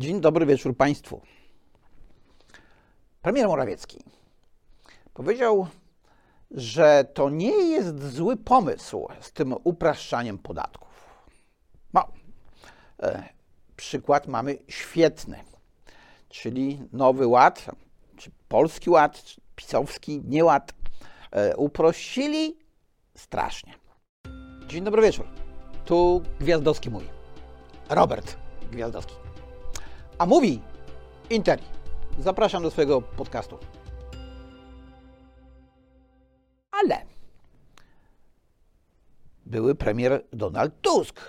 Dzień dobry wieczór Państwu. Premier Morawiecki powiedział, że to nie jest zły pomysł z tym upraszczaniem podatków. No, e, przykład mamy świetny, czyli Nowy Ład, czy Polski Ład, czy pisowski nieład e, uprościli strasznie. Dzień dobry wieczór. Tu Gwiazdowski mój. Robert Gwiazdowski. A mówi Interi. Zapraszam do swojego podcastu. Ale były premier Donald Tusk,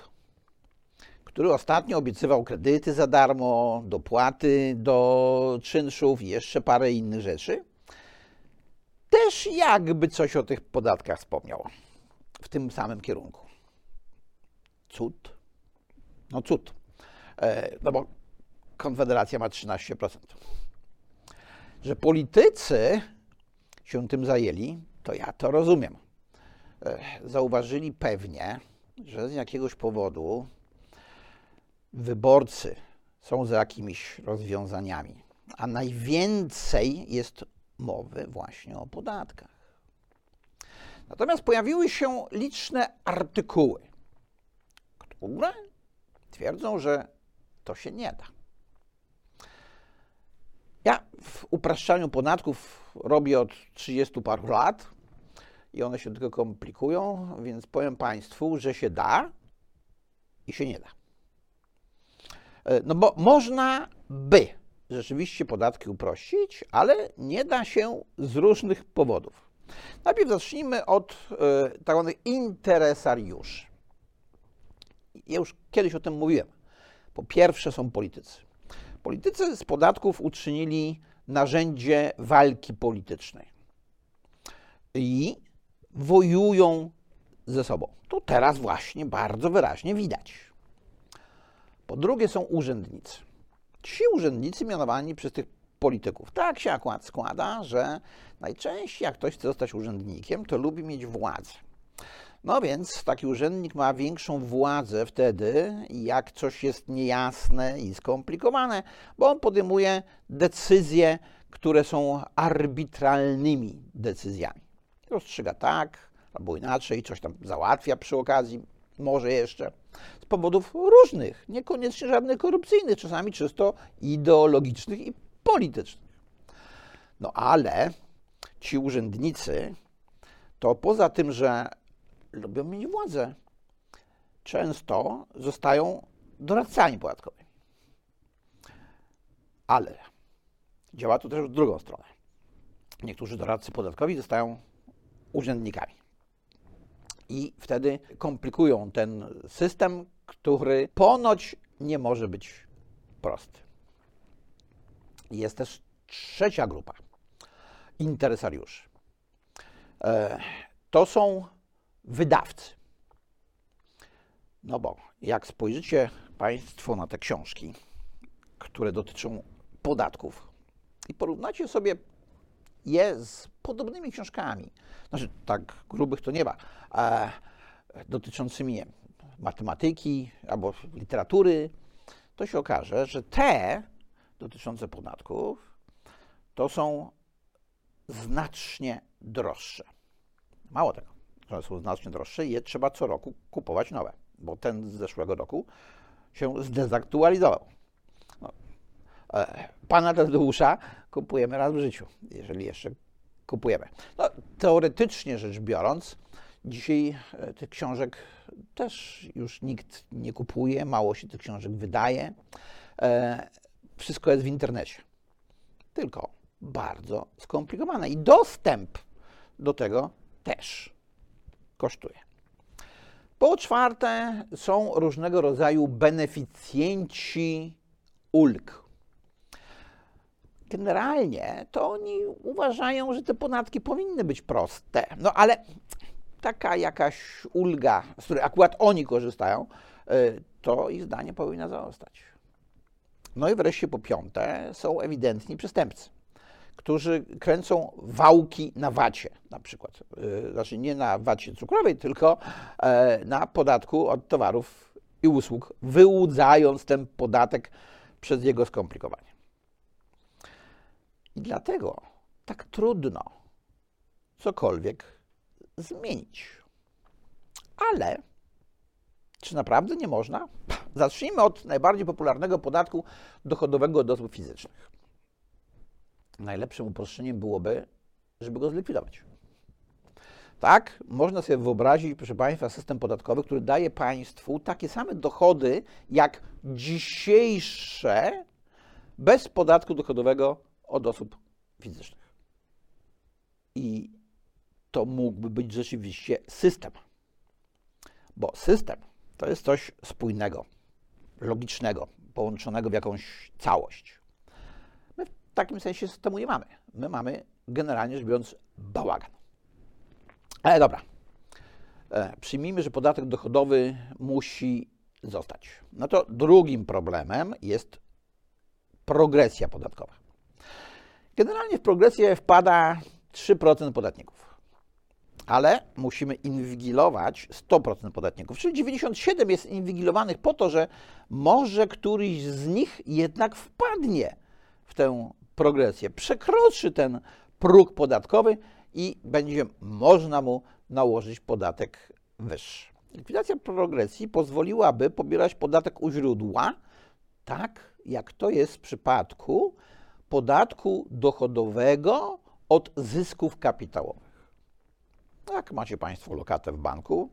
który ostatnio obiecywał kredyty za darmo, dopłaty do czynszów i jeszcze parę innych rzeczy. Też jakby coś o tych podatkach wspomniał w tym samym kierunku. Cud? No cud. E, no bo Konfederacja ma 13%. Że politycy się tym zajęli, to ja to rozumiem. E, zauważyli pewnie, że z jakiegoś powodu wyborcy są za jakimiś rozwiązaniami, a najwięcej jest mowy właśnie o podatkach. Natomiast pojawiły się liczne artykuły, które twierdzą, że to się nie da. Ja w upraszczaniu podatków robię od 30 paru lat i one się tylko komplikują, więc powiem Państwu, że się da i się nie da. E, no bo można by rzeczywiście podatki uprościć, ale nie da się z różnych powodów. Najpierw zacznijmy od e, tak zwanych interesariuszy. Ja już kiedyś o tym mówiłem. Po pierwsze są politycy. Politycy z podatków uczynili narzędzie walki politycznej i wojują ze sobą. To teraz właśnie bardzo wyraźnie widać. Po drugie są urzędnicy. Ci urzędnicy mianowani przez tych polityków. Tak się akurat składa, że najczęściej jak ktoś chce zostać urzędnikiem, to lubi mieć władzę. No więc taki urzędnik ma większą władzę wtedy, jak coś jest niejasne i skomplikowane, bo on podejmuje decyzje, które są arbitralnymi decyzjami. Rozstrzyga tak albo inaczej, coś tam załatwia przy okazji, może jeszcze z powodów różnych, niekoniecznie żadnych korupcyjnych, czasami czysto ideologicznych i politycznych. No ale ci urzędnicy to poza tym, że lubią mieć władzę, często zostają doradcami podatkowymi. Ale działa to też w drugą stronę. Niektórzy doradcy podatkowi zostają urzędnikami. I wtedy komplikują ten system, który ponoć nie może być prosty. Jest też trzecia grupa interesariuszy. E, to są wydawcy. No bo jak spojrzycie Państwo na te książki, które dotyczą podatków i porównacie sobie je z podobnymi książkami, znaczy tak grubych to nie ma, dotyczącymi matematyki albo literatury, to się okaże, że te dotyczące podatków to są znacznie droższe. Mało tego, że są znacznie droższe i je trzeba co roku kupować nowe, bo ten z zeszłego roku się zdezaktualizował. No, e, pana Tadeusza kupujemy raz w życiu, jeżeli jeszcze kupujemy. No, teoretycznie rzecz biorąc, dzisiaj e, tych książek też już nikt nie kupuje, mało się tych książek wydaje. E, wszystko jest w internecie. Tylko bardzo skomplikowane i dostęp do tego też kosztuje. Po czwarte, są różnego rodzaju beneficjenci ulg. Generalnie to oni uważają, że te podatki powinny być proste. No ale taka jakaś ulga, z której akurat oni korzystają, y, to ich zdanie powinna zostać. No i wreszcie po piąte, są ewidentni przestępcy którzy kręcą wałki na wacie na przykład. Y, znaczy nie na wacie cukrowej, tylko e, na podatku od towarów i usług, wyłudzając ten podatek przez jego skomplikowanie. I dlatego tak trudno cokolwiek zmienić. Ale czy naprawdę nie można? Zacznijmy od najbardziej popularnego podatku dochodowego od osób fizycznych. Najlepszym uproszczeniem byłoby, żeby go zlikwidować. Tak, można sobie wyobrazić, proszę Państwa, system podatkowy, który daje państwu takie same dochody jak dzisiejsze bez podatku dochodowego od osób fizycznych. I to mógłby być rzeczywiście system. Bo system to jest coś spójnego, logicznego, połączonego w jakąś całość. W takim sensie systemu nie mamy. My mamy generalnie rzecz biorąc bałagan. Ale dobra. E, przyjmijmy, że podatek dochodowy musi zostać. No to drugim problemem jest progresja podatkowa. Generalnie w progresję wpada 3% podatników, ale musimy inwigilować 100% podatników, czyli 97 jest inwigilowanych po to, że może któryś z nich jednak wpadnie w tę progresję, przekroczy ten próg podatkowy i będzie można mu nałożyć podatek wyższy. Likwidacja progresji pozwoliłaby pobierać podatek u źródła, tak jak to jest w przypadku podatku dochodowego od zysków kapitałowych. Jak macie Państwo lokatę w banku,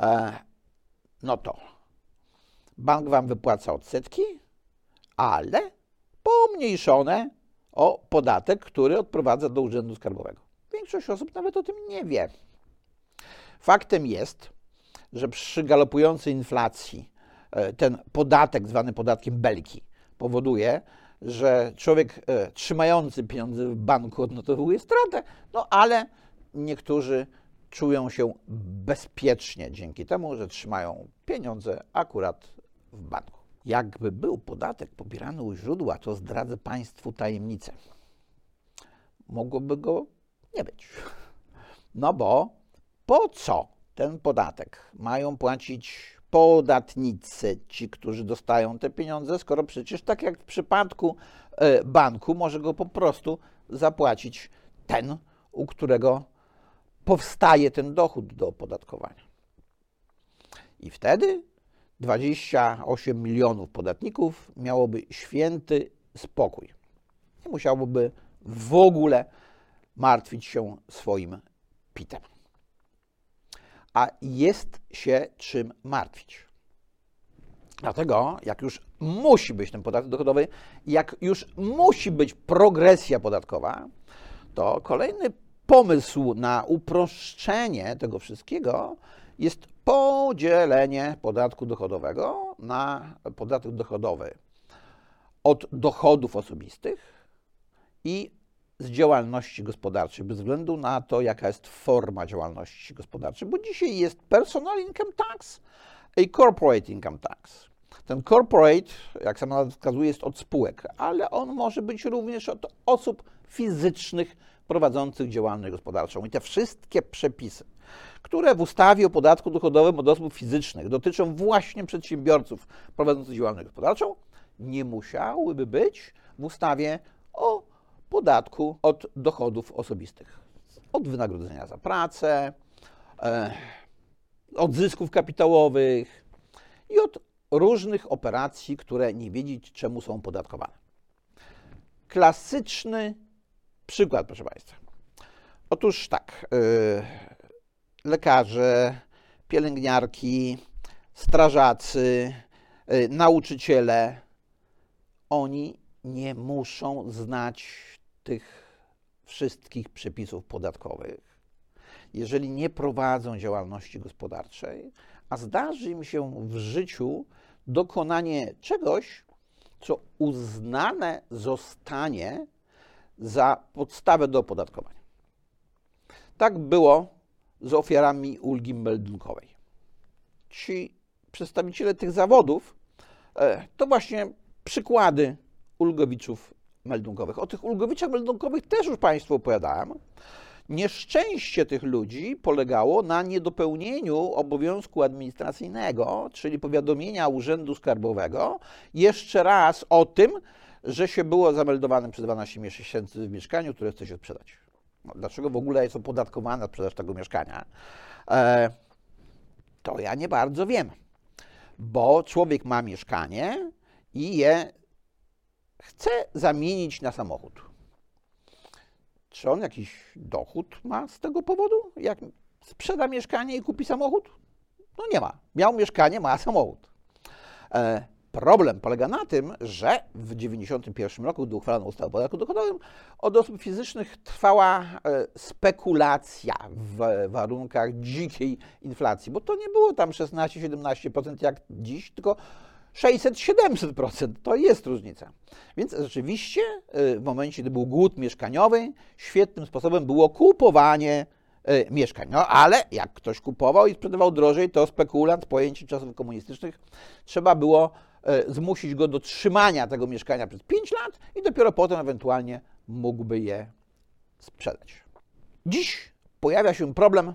e, no to bank Wam wypłaca odsetki, ale pomniejszone o podatek, który odprowadza do Urzędu Skarbowego. Większość osób nawet o tym nie wie. Faktem jest, że przy galopującej inflacji e, ten podatek, zwany podatkiem belki, powoduje, że człowiek e, trzymający pieniądze w banku odnotowuje stratę, no ale niektórzy czują się bezpiecznie dzięki temu, że trzymają pieniądze akurat w banku. Jakby był podatek pobierany u źródła, to zdradzę Państwu tajemnicę. Mogłoby go nie być. No bo po co ten podatek mają płacić podatnicy, ci, którzy dostają te pieniądze, skoro przecież tak jak w przypadku e, banku może go po prostu zapłacić ten, u którego powstaje ten dochód do opodatkowania. I wtedy 28 milionów podatników miałoby święty spokój. Nie musiałoby w ogóle martwić się swoim pitem. A jest się czym martwić. Dlatego, jak już musi być ten podatek dochodowy, jak już musi być progresja podatkowa, to kolejny pomysł na uproszczenie tego wszystkiego jest podzielenie podatku dochodowego na podatek dochodowy od dochodów osobistych i z działalności gospodarczej, bez względu na to, jaka jest forma działalności gospodarczej, bo dzisiaj jest personal income tax i corporate income tax. Ten corporate, jak sama nazwa wskazuje, jest od spółek, ale on może być również od osób fizycznych prowadzących działalność gospodarczą. I te wszystkie przepisy, które w ustawie o podatku dochodowym od osób fizycznych dotyczą właśnie przedsiębiorców prowadzących działalność gospodarczą, nie musiałyby być w ustawie o podatku od dochodów osobistych. Od wynagrodzenia za pracę, e, od zysków kapitałowych i od różnych operacji, które nie wiedzieć czemu są podatkowane. Klasyczny przykład, proszę Państwa. Otóż tak, e, lekarze, pielęgniarki, strażacy, y, nauczyciele, oni nie muszą znać tych wszystkich przepisów podatkowych, jeżeli nie prowadzą działalności gospodarczej, a zdarzy im się w życiu dokonanie czegoś, co uznane zostanie za podstawę do opodatkowania. Tak było z ofiarami ulgi meldunkowej. Ci przedstawiciele tych zawodów e, to właśnie przykłady ulgowiczów meldunkowych. O tych ulgowiczach meldunkowych też już Państwu opowiadałem. Nieszczęście tych ludzi polegało na niedopełnieniu obowiązku administracyjnego, czyli powiadomienia Urzędu Skarbowego jeszcze raz o tym, że się było zameldowanym przez 12 miesięcy w mieszkaniu, które chce się sprzedać. No, dlaczego w ogóle jest opodatkowana sprzedaż tego mieszkania? E, to ja nie bardzo wiem, bo człowiek ma mieszkanie i je chce zamienić na samochód. Czy on jakiś dochód ma z tego powodu? Jak sprzeda mieszkanie i kupi samochód? No nie ma. Miał mieszkanie, ma samochód. E, problem polega na tym, że w 1991 roku, gdy uchwalono ustawę o podatku dochodowym, od osób fizycznych trwała e, spekulacja w warunkach dzikiej inflacji, bo to nie było tam 16-17% jak dziś, tylko 600-700% to jest różnica. Więc rzeczywiście y, w momencie, gdy był głód mieszkaniowy, świetnym sposobem było kupowanie y, mieszkań. No ale jak ktoś kupował i sprzedawał drożej, to spekulant, pojęcie czasów komunistycznych, trzeba było zmusić go do trzymania tego mieszkania przez 5 lat i dopiero potem ewentualnie mógłby je sprzedać. Dziś pojawia się problem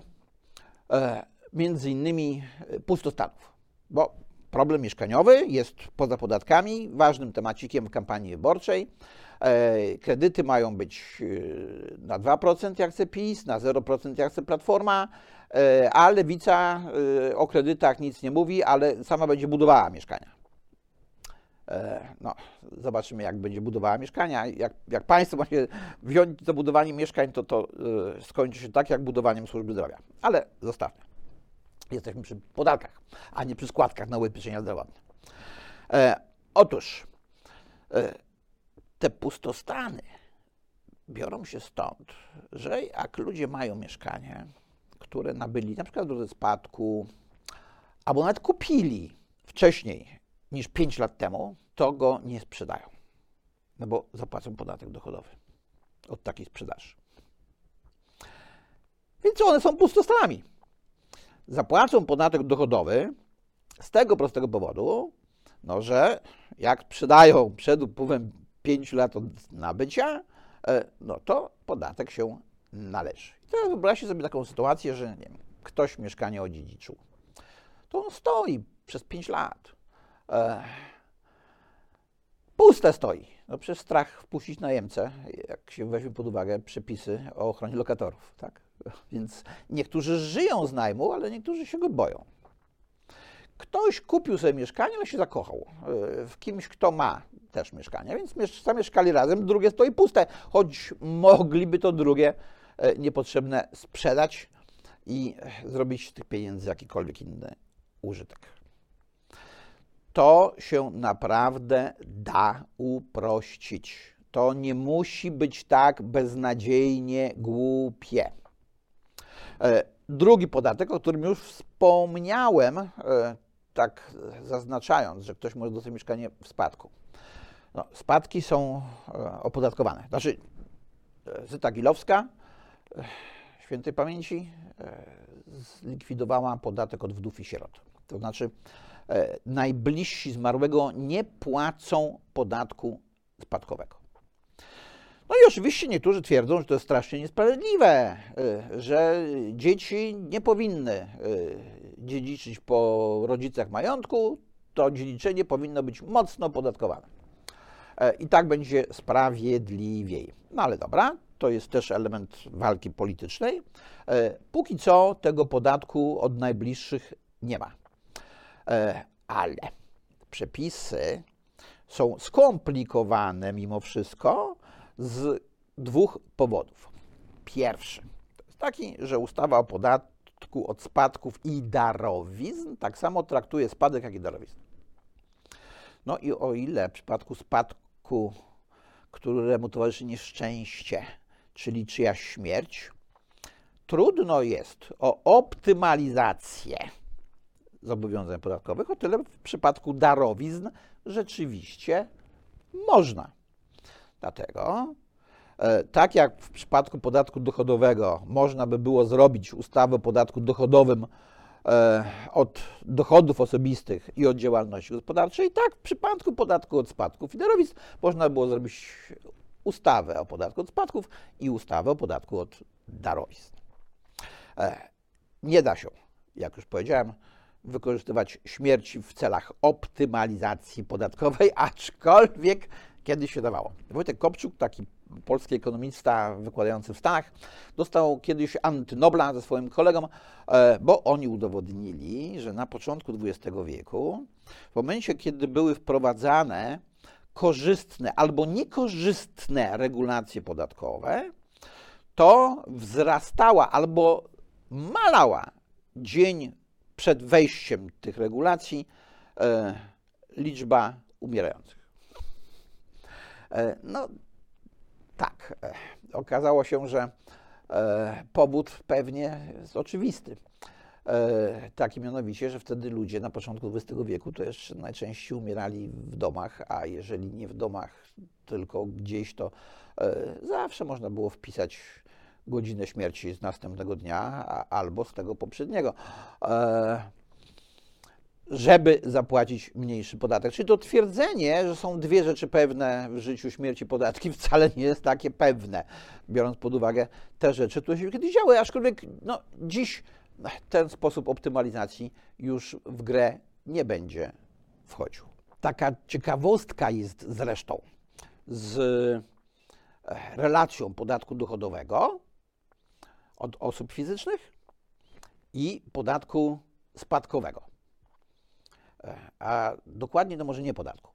między innymi pustostanów, bo problem mieszkaniowy jest poza podatkami ważnym temacikiem w kampanii wyborczej. E, kredyty mają być e, na 2% jak chce PiS, na 0% jak chce Platforma, e, a Lewica o kredytach nic nie mówi, ale sama będzie budowała mieszkania. No, zobaczymy, jak będzie budowała mieszkania. Jak, jak państwo się wziąć za budowanie mieszkań, to to skończy się tak, jak budowaniem służby zdrowia. Ale zostawmy. Jesteśmy przy podatkach, a nie przy składkach na ubezpieczenia zdrowotne. E, otóż e, te pustostany biorą się stąd, że jak ludzie mają mieszkanie, które nabyli na przykład w drodze spadku, albo nawet kupili wcześniej niż 5 lat temu, to go nie sprzedają. No bo zapłacą podatek dochodowy od takiej sprzedaży. Więc one są pustostanami zapłacą podatek dochodowy z tego prostego powodu, no, że jak sprzedają przed upływem 5 lat od nabycia, e, no to podatek się należy. I teraz wyobraźcie sobie taką sytuację, że nie wiem, ktoś mieszkanie odziedziczył. To on stoi przez 5 lat. E, puste stoi. No przez strach wpuścić najemcę, jak się weźmie pod uwagę przepisy o ochronie lokatorów. Tak? Więc niektórzy żyją z najmu, ale niektórzy się go boją. Ktoś kupił sobie mieszkanie, ale się zakochał e, w kimś, kto ma też mieszkanie, więc zamieszkali razem, drugie stoi puste, choć mogliby to drugie e, niepotrzebne sprzedać i zrobić z tych pieniędzy jakikolwiek inny użytek. To się naprawdę da uprościć. To nie musi być tak beznadziejnie głupie. E, drugi podatek, o którym już wspomniałem, e, tak zaznaczając, że ktoś może dostać mieszkanie w spadku. No, spadki są e, opodatkowane. Znaczy, Zyta Gilowska, świętej pamięci, zlikwidowała podatek od wdów i sierot. To znaczy, najbliżsi zmarłego nie płacą podatku spadkowego. No i oczywiście niektórzy twierdzą, że to jest strasznie niesprawiedliwe, y, że dzieci nie powinny y, dziedziczyć po rodzicach majątku, to dziedziczenie powinno być mocno podatkowane. E, I tak będzie sprawiedliwiej. No ale dobra, to jest też element walki politycznej. E, póki co tego podatku od najbliższych nie ma. E, ale przepisy są skomplikowane mimo wszystko, z dwóch powodów. Pierwszy to jest taki, że ustawa o podatku od spadków i darowizn tak samo traktuje spadek, jak i darowizn. No i o ile w przypadku spadku, któremu towarzyszy nieszczęście, czyli czyjaś śmierć, trudno jest o optymalizację zobowiązań podatkowych, o tyle w przypadku darowizn rzeczywiście można. Dlatego, e, tak jak w przypadku podatku dochodowego można by było zrobić ustawę o podatku dochodowym e, od dochodów osobistych i od działalności gospodarczej, tak w przypadku podatku od spadków i darowizn można było zrobić ustawę o podatku od spadków i ustawę o podatku od darowizn. E, nie da się, jak już powiedziałem, wykorzystywać śmierci w celach optymalizacji podatkowej, aczkolwiek kiedyś się dawało. Wojtek Kopczuk, taki polski ekonomista wykładający w Stanach, dostał kiedyś antynobla ze swoim kolegą, e, bo oni udowodnili, że na początku XX wieku, w momencie, kiedy były wprowadzane korzystne albo niekorzystne regulacje podatkowe, to wzrastała albo malała dzień przed wejściem tych regulacji e, liczba umierających. E, no tak, e, okazało się, że powód pewnie jest oczywisty. Taki mianowicie, że wtedy ludzie na początku XX wieku to jeszcze najczęściej umierali w domach, a jeżeli nie w domach, tylko gdzieś, to zawsze można było wpisać godzinę śmierci z następnego dnia albo z tego poprzedniego, e, żeby zapłacić mniejszy podatek. Czyli to twierdzenie, że są dwie rzeczy pewne w życiu śmierci podatki, wcale nie jest takie pewne, biorąc pod uwagę te rzeczy, które się kiedyś działy, aczkolwiek no, dziś ten sposób optymalizacji już w grę nie będzie wchodził. Taka ciekawostka jest zresztą z e, relacją podatku dochodowego od osób fizycznych i podatku spadkowego. E, a dokładnie to może nie podatku.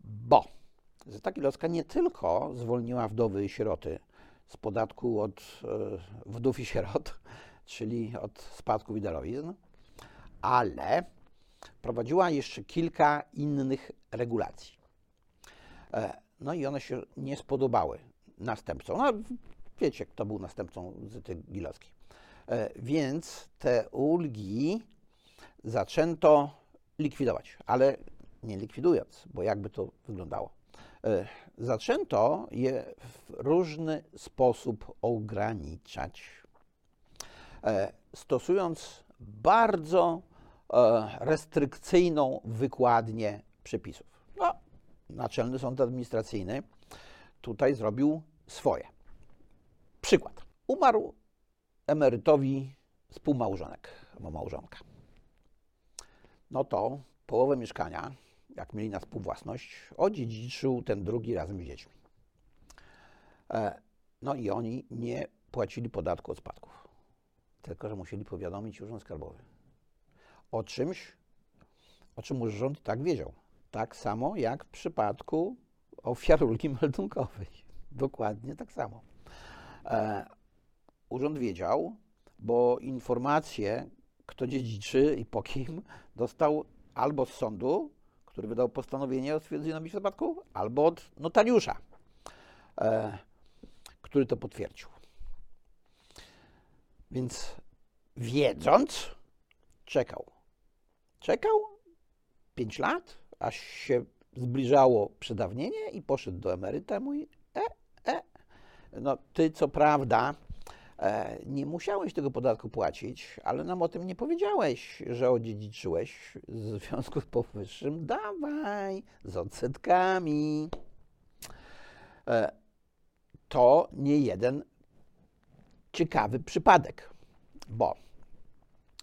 Bo Zeta Kilowska nie tylko zwolniła wdowy i sieroty z podatku od e, wdów i sierot, czyli od spadków i darowizn, ale prowadziła jeszcze kilka innych regulacji. E, no i one się nie spodobały następcom. No, wiecie, kto był następcą Zyty Gilowskiej. E, więc te ulgi zaczęto likwidować, ale nie likwidując, bo jakby to wyglądało. E, zaczęto je w różny sposób ograniczać, e, stosując bardzo restrykcyjną wykładnię przepisów. No, Naczelny Sąd Administracyjny tutaj zrobił swoje. Przykład. Umarł emerytowi współmałżonek, albo małżonka. No to połowę mieszkania, jak mieli na współwłasność, odziedziczył ten drugi razem z dziećmi. E, no i oni nie płacili podatku od spadków, tylko że musieli powiadomić Urząd Skarbowy o czymś, o czym urząd tak wiedział. Tak samo jak w przypadku ofiar ulgi meldunkowej. Dokładnie tak samo. E, urząd wiedział, bo informacje, kto dziedziczy i po kim, dostał albo z sądu, który wydał postanowienie o stwierdzeniu spadku, albo od notariusza, e, który to potwierdził. Więc wiedząc, czekał. Czekał 5 lat, aż się zbliżało przedawnienie i poszedł do emeryta mój no, ty co prawda e, nie musiałeś tego podatku płacić, ale nam o tym nie powiedziałeś, że odziedziczyłeś. W związku z powyższym dawaj z odsetkami. E, to nie jeden ciekawy przypadek, bo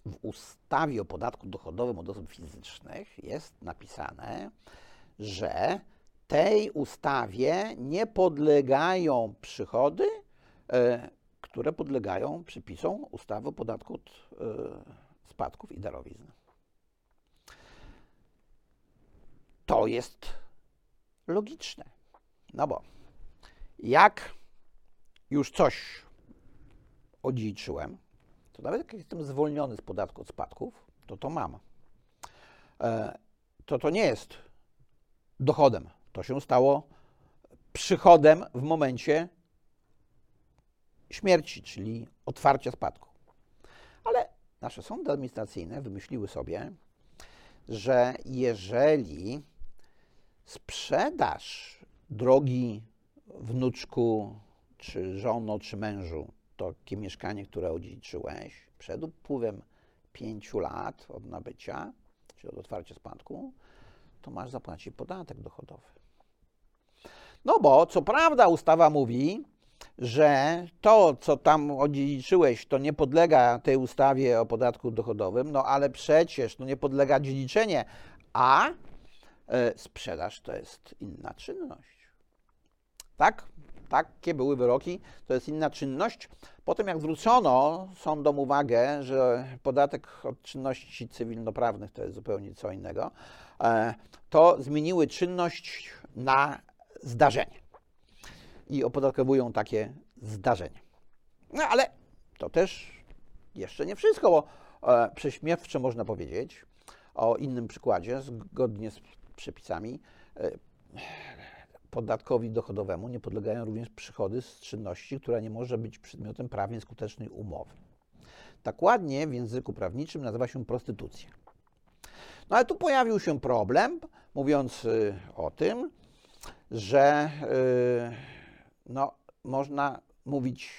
w ustawie o podatku dochodowym od osób fizycznych jest napisane, że tej ustawie nie podlegają przychody, e, które podlegają przepisom ustawy o podatku od e, spadków i darowizn. To jest logiczne. No bo jak już coś odziedziczyłem, to nawet jak jestem zwolniony z podatku od spadków, to to mam. E, to to nie jest dochodem to się stało przychodem w momencie śmierci, czyli otwarcia spadku. Ale nasze sądy administracyjne wymyśliły sobie, że jeżeli sprzedaż drogi wnuczku, czy żono, czy mężu takie mieszkanie, które odziedziczyłeś przed upływem pięciu lat od nabycia, czy od otwarcia spadku, to masz zapłacić podatek dochodowy. No bo co prawda ustawa mówi, że to, co tam odziedziczyłeś, to nie podlega tej ustawie o podatku dochodowym, no ale przecież no nie podlega dziedziczenie, a e, sprzedaż to jest inna czynność. Tak? Takie były wyroki, to jest inna czynność. Potem jak zwrócono sądom uwagę, że podatek od czynności cywilnoprawnych to jest zupełnie co innego, e, to zmieniły czynność na zdarzenie i opodatkowują takie zdarzenia. No ale to też jeszcze nie wszystko, bo e, prześmiewcze można powiedzieć o innym przykładzie, zgodnie z przepisami, e, podatkowi dochodowemu nie podlegają również przychody z czynności, która nie może być przedmiotem prawnie skutecznej umowy. Tak ładnie w języku prawniczym nazywa się prostytucja. No ale tu pojawił się problem, mówiąc y, o tym, że y, no, można mówić,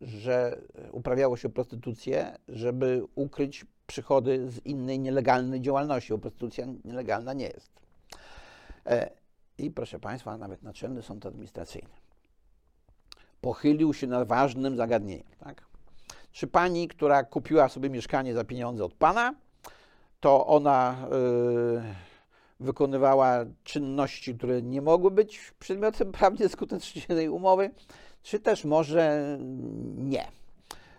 że uprawiało się prostytucję, żeby ukryć przychody z innej nielegalnej działalności, bo prostytucja nielegalna nie jest. E, I proszę Państwa, nawet Naczelny Sąd Administracyjny pochylił się nad ważnym zagadnieniem. Tak? Czy pani, która kupiła sobie mieszkanie za pieniądze od pana, to ona y, wykonywała czynności, które nie mogły być przedmiotem prawnie skutecznej umowy, czy też może nie.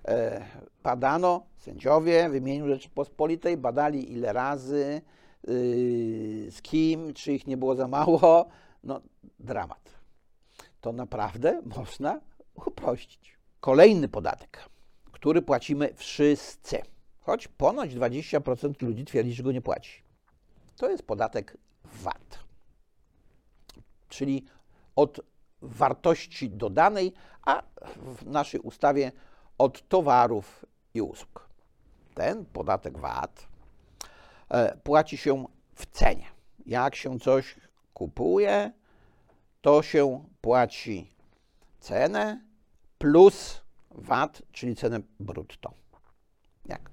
E, badano, sędziowie w imieniu Rzeczypospolitej badali ile razy, y, z kim, czy ich nie było za mało. No, dramat. To naprawdę można uprościć. Kolejny podatek, który płacimy wszyscy choć ponoć 20% ludzi twierdzi, że go nie płaci. To jest podatek VAT, czyli od wartości dodanej, a w naszej ustawie od towarów i usług. Ten podatek VAT e, płaci się w cenie. Jak się coś kupuje, to się płaci cenę plus VAT, czyli cenę brutto. Jak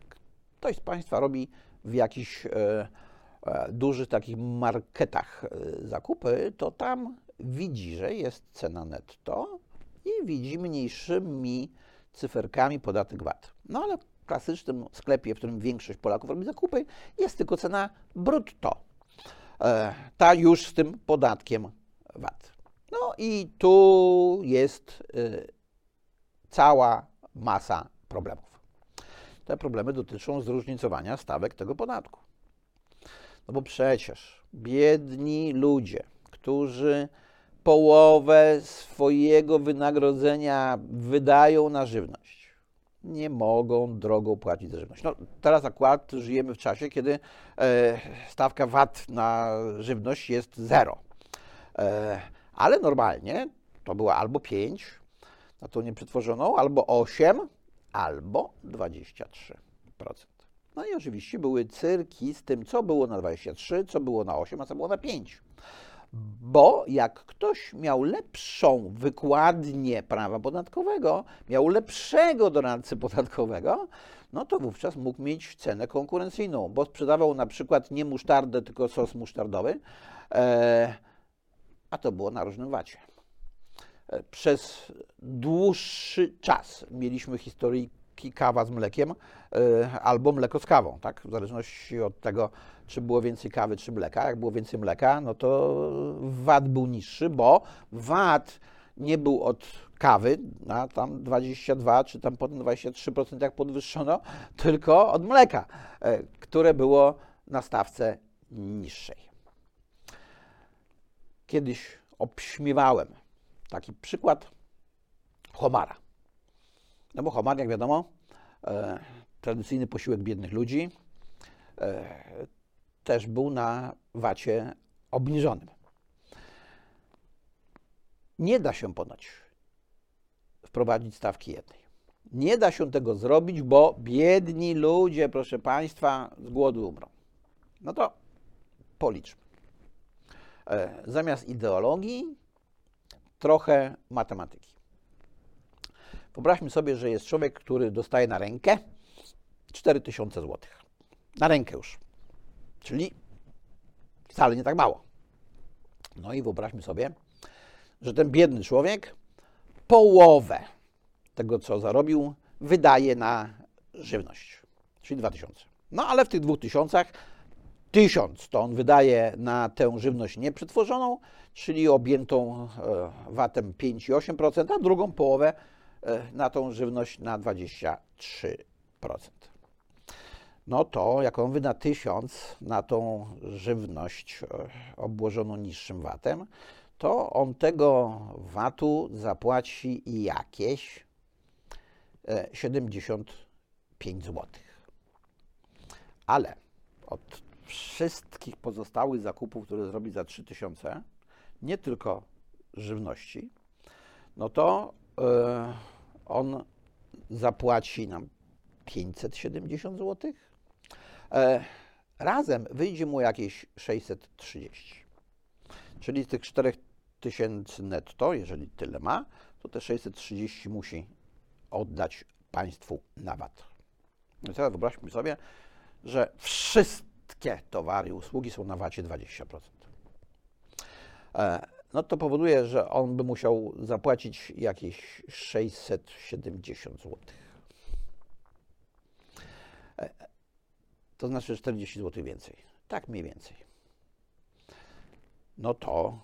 ktoś z Państwa robi w jakichś e, e, dużych takich marketach e, zakupy, to tam widzi, że jest cena netto i widzi mniejszymi cyferkami podatek VAT. No ale w klasycznym sklepie, w którym większość Polaków robi zakupy, jest tylko cena brutto. E, ta już z tym podatkiem VAT. No i tu jest e, cała masa problemów te problemy dotyczą zróżnicowania stawek tego podatku. No bo przecież biedni ludzie, którzy połowę swojego wynagrodzenia wydają na żywność, nie mogą drogo płacić za żywność. No, teraz akurat żyjemy w czasie, kiedy e, stawka VAT na żywność jest zero. E, ale normalnie to była albo 5 na tą nieprzetworzoną, albo 8, albo 23%. No i oczywiście były cyrki z tym, co było na 23, co było na 8, a co było na 5. Bo jak ktoś miał lepszą wykładnię prawa podatkowego, miał lepszego doradcę podatkowego, no to wówczas mógł mieć cenę konkurencyjną, bo sprzedawał na przykład nie musztardę, tylko sos musztardowy, e, a to było na różnym wacie przez dłuższy czas mieliśmy kawa z mlekiem e, albo mleko z kawą, tak? w zależności od tego, czy było więcej kawy, czy mleka. Jak było więcej mleka, no to VAT był niższy, bo VAT nie był od kawy na tam 22 czy tam potem 23% jak podwyższono, tylko od mleka, e, które było na stawce niższej. Kiedyś obśmiewałem Taki przykład homara. No bo homar, jak wiadomo, e, tradycyjny posiłek biednych ludzi, e, też był na wacie obniżonym. Nie da się ponoć wprowadzić stawki jednej. Nie da się tego zrobić, bo biedni ludzie, proszę Państwa, z głodu umrą. No to policzmy. E, zamiast ideologii trochę matematyki. Wyobraźmy sobie, że jest człowiek, który dostaje na rękę 4000 zł. Na rękę już. Czyli wcale nie tak mało. No i wyobraźmy sobie, że ten biedny człowiek połowę tego, co zarobił, wydaje na żywność, czyli 2000. No ale w tych 2000 1000 to on wydaje na tę żywność nieprzetworzoną, czyli objętą e, VAT-em 5,8%, a drugą połowę na tą żywność na 23%. No to jak on wyda 1000 na tą żywność e, obłożoną niższym VAT-em, to on tego VAT-u zapłaci jakieś 75 zł. Ale od wszystkich pozostałych zakupów, które zrobi za 3000, nie tylko żywności, no to on zapłaci nam 570 zł. Yy, razem wyjdzie mu jakieś 630. Czyli z tych 4000 netto, jeżeli tyle ma, to te 630 musi oddać państwu na VAT. No teraz wyobraźmy sobie, że wszystkie towary i usługi są na VAT-ie 20%. No to powoduje, że on by musiał zapłacić jakieś 670 zł. E, to znaczy 40 zł więcej. Tak mniej więcej. No to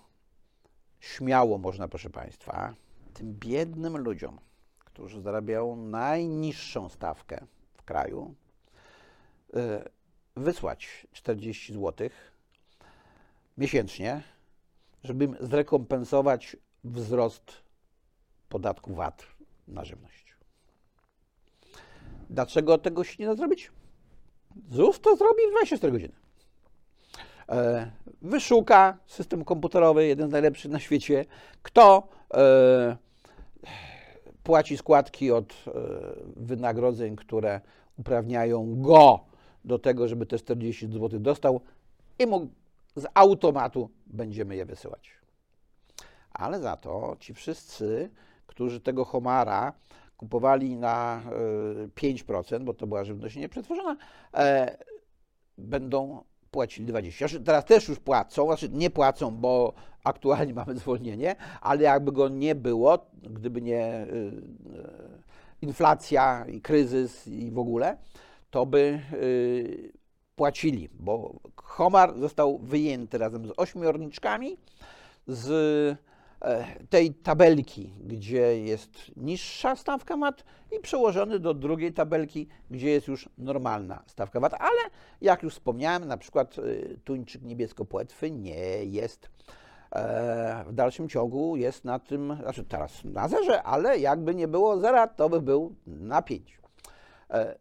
śmiało można, proszę Państwa, tym biednym ludziom, którzy zarabiają najniższą stawkę w kraju, e, wysłać 40 zł miesięcznie, żeby zrekompensować wzrost podatku VAT na żywność. Dlaczego tego się nie da zrobić? ZUS to zrobi w 24 godziny. E, wyszuka system komputerowy, jeden z najlepszych na świecie, kto e, płaci składki od e, wynagrodzeń, które uprawniają go do tego, żeby te 40 zł dostał i mógł z automatu będziemy je wysyłać. Ale za to ci wszyscy, którzy tego homara kupowali na 5%, bo to była żywność nieprzetworzona, będą płacili 20. Znaczy, teraz też już płacą, znaczy nie płacą, bo aktualnie mamy zwolnienie, ale jakby go nie było, gdyby nie y, inflacja i kryzys i w ogóle, to by płacili, bo homar został wyjęty razem z ośmiorniczkami z E, tej tabelki, gdzie jest niższa stawka VAT i przełożony do drugiej tabelki, gdzie jest już normalna stawka VAT. Ale jak już wspomniałem, na przykład e, tuńczyk niebiesko-płetwy nie jest e, w dalszym ciągu jest na tym, znaczy teraz na zerze, ale jakby nie było zera, to by był na 5.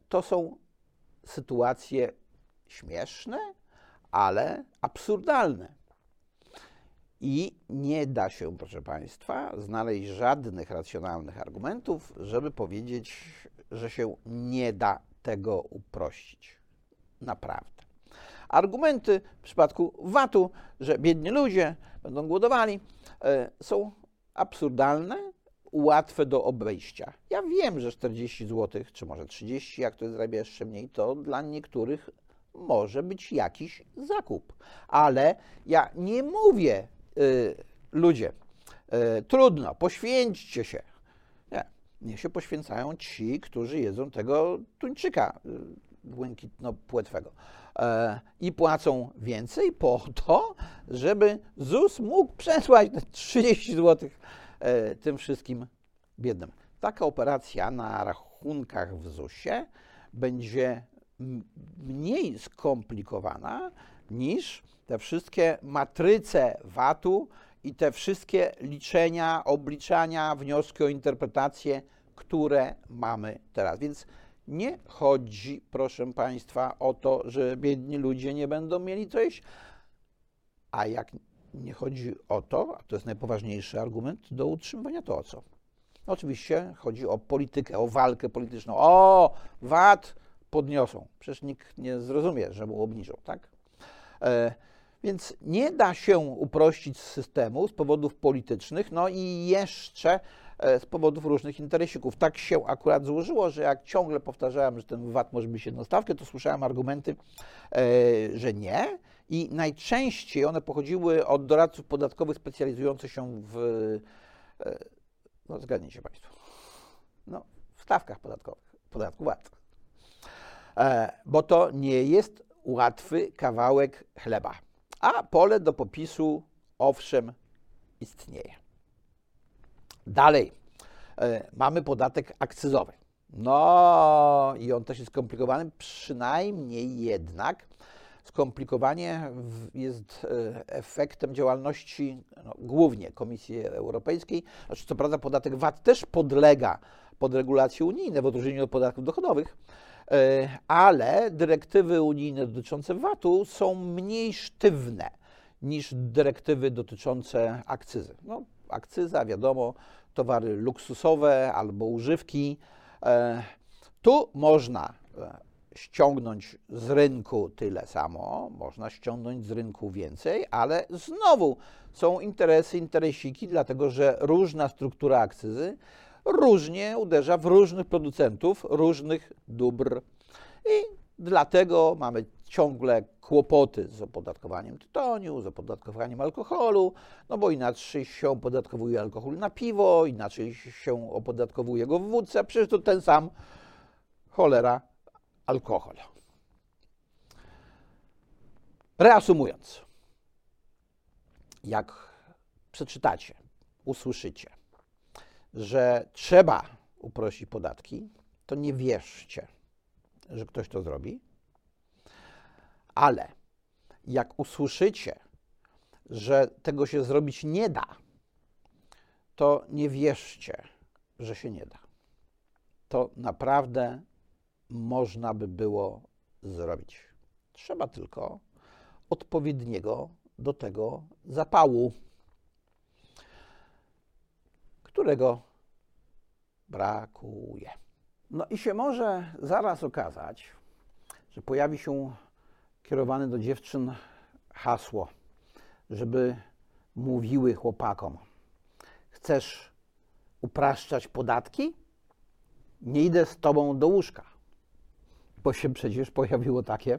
To są sytuacje śmieszne, ale absurdalne. I nie da się, proszę Państwa, znaleźć żadnych racjonalnych argumentów, żeby powiedzieć, że się nie da tego uprościć. Naprawdę. Argumenty w przypadku VAT-u, że biedni ludzie będą głodowali, e, są absurdalne, łatwe do obejścia. Ja wiem, że 40 zł, czy może 30, jak to zarabia jeszcze mniej, to dla niektórych może być jakiś zakup. Ale ja nie mówię Y, ludzie, y, trudno, poświęćcie się. Nie, nie się poświęcają ci, którzy jedzą tego tuńczyka y, błękitno-płetwego e, i płacą więcej po to, żeby ZUS mógł przesłać 30 zł e, tym wszystkim biednym. Taka operacja na rachunkach w ZUS-ie będzie mniej skomplikowana niż te wszystkie matryce VAT-u i te wszystkie liczenia, obliczania, wnioski o interpretację, które mamy teraz. Więc nie chodzi, proszę Państwa, o to, że biedni ludzie nie będą mieli coś, a jak nie chodzi o to, a to jest najpoważniejszy argument do utrzymywania, to o co? Oczywiście chodzi o politykę, o walkę polityczną. O, VAT podniosą. Przecież nikt nie zrozumie, że mu obniżą, tak? E, więc nie da się uprościć systemu z powodów politycznych, no i jeszcze e, z powodów różnych interesików. Tak się akurat złożyło, że jak ciągle powtarzałem, że ten VAT może być jedną stawkę, to słyszałem argumenty, e, że nie. I najczęściej one pochodziły od doradców podatkowych specjalizujących się w No zgadnijcie Państwo. No, w stawkach podatkowych, podatku VAT. E, bo to nie jest łatwy kawałek chleba. A pole do popisu, owszem, istnieje. Dalej, e, mamy podatek akcyzowy. No i on też jest skomplikowany, przynajmniej jednak skomplikowanie jest e, efektem działalności no, głównie Komisji Europejskiej. Znaczy, co prawda podatek VAT też podlega pod regulacje unijne w odróżnieniu od podatków dochodowych, ale dyrektywy unijne dotyczące VAT-u są mniej sztywne niż dyrektywy dotyczące akcyzy. No, akcyza, wiadomo, towary luksusowe albo używki. E, Tu można e, ściągnąć z rynku tyle samo, można ściągnąć z rynku więcej, ale znowu są interesy, interesiki, dlatego że różna struktura akcyzy różnie uderza w różnych producentów różnych dóbr. I dlatego mamy ciągle kłopoty z opodatkowaniem tytoniu, z opodatkowaniem alkoholu, no bo inaczej się opodatkowuje alkohol na piwo, inaczej się opodatkowuje go w wódce, przecież to ten sam cholera alkohol. Reasumując, jak przeczytacie, usłyszycie, że trzeba uprościć podatki, to nie wierzcie, że ktoś to zrobi, ale jak usłyszycie, że tego się zrobić nie da, to nie wierzcie, że się nie da. To naprawdę można by było zrobić. Trzeba tylko odpowiedniego do tego zapału, którego brakuje. No i się może zaraz okazać, że pojawi się kierowane do dziewczyn hasło, żeby mówiły chłopakom: Chcesz upraszczać podatki? Nie idę z tobą do łóżka. Bo się przecież pojawiło takie,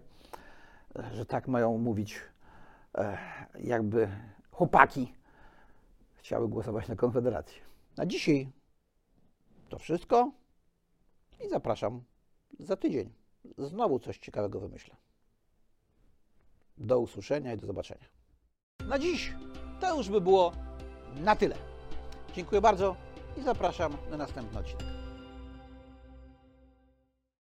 że tak mają mówić, e, jakby chłopaki chciały głosować na Konfederację. Na dzisiaj to wszystko i zapraszam za tydzień. Znowu coś ciekawego wymyślę. Do usłyszenia i do zobaczenia. Na dziś to już by było na tyle. Dziękuję bardzo i zapraszam na następny odcinek.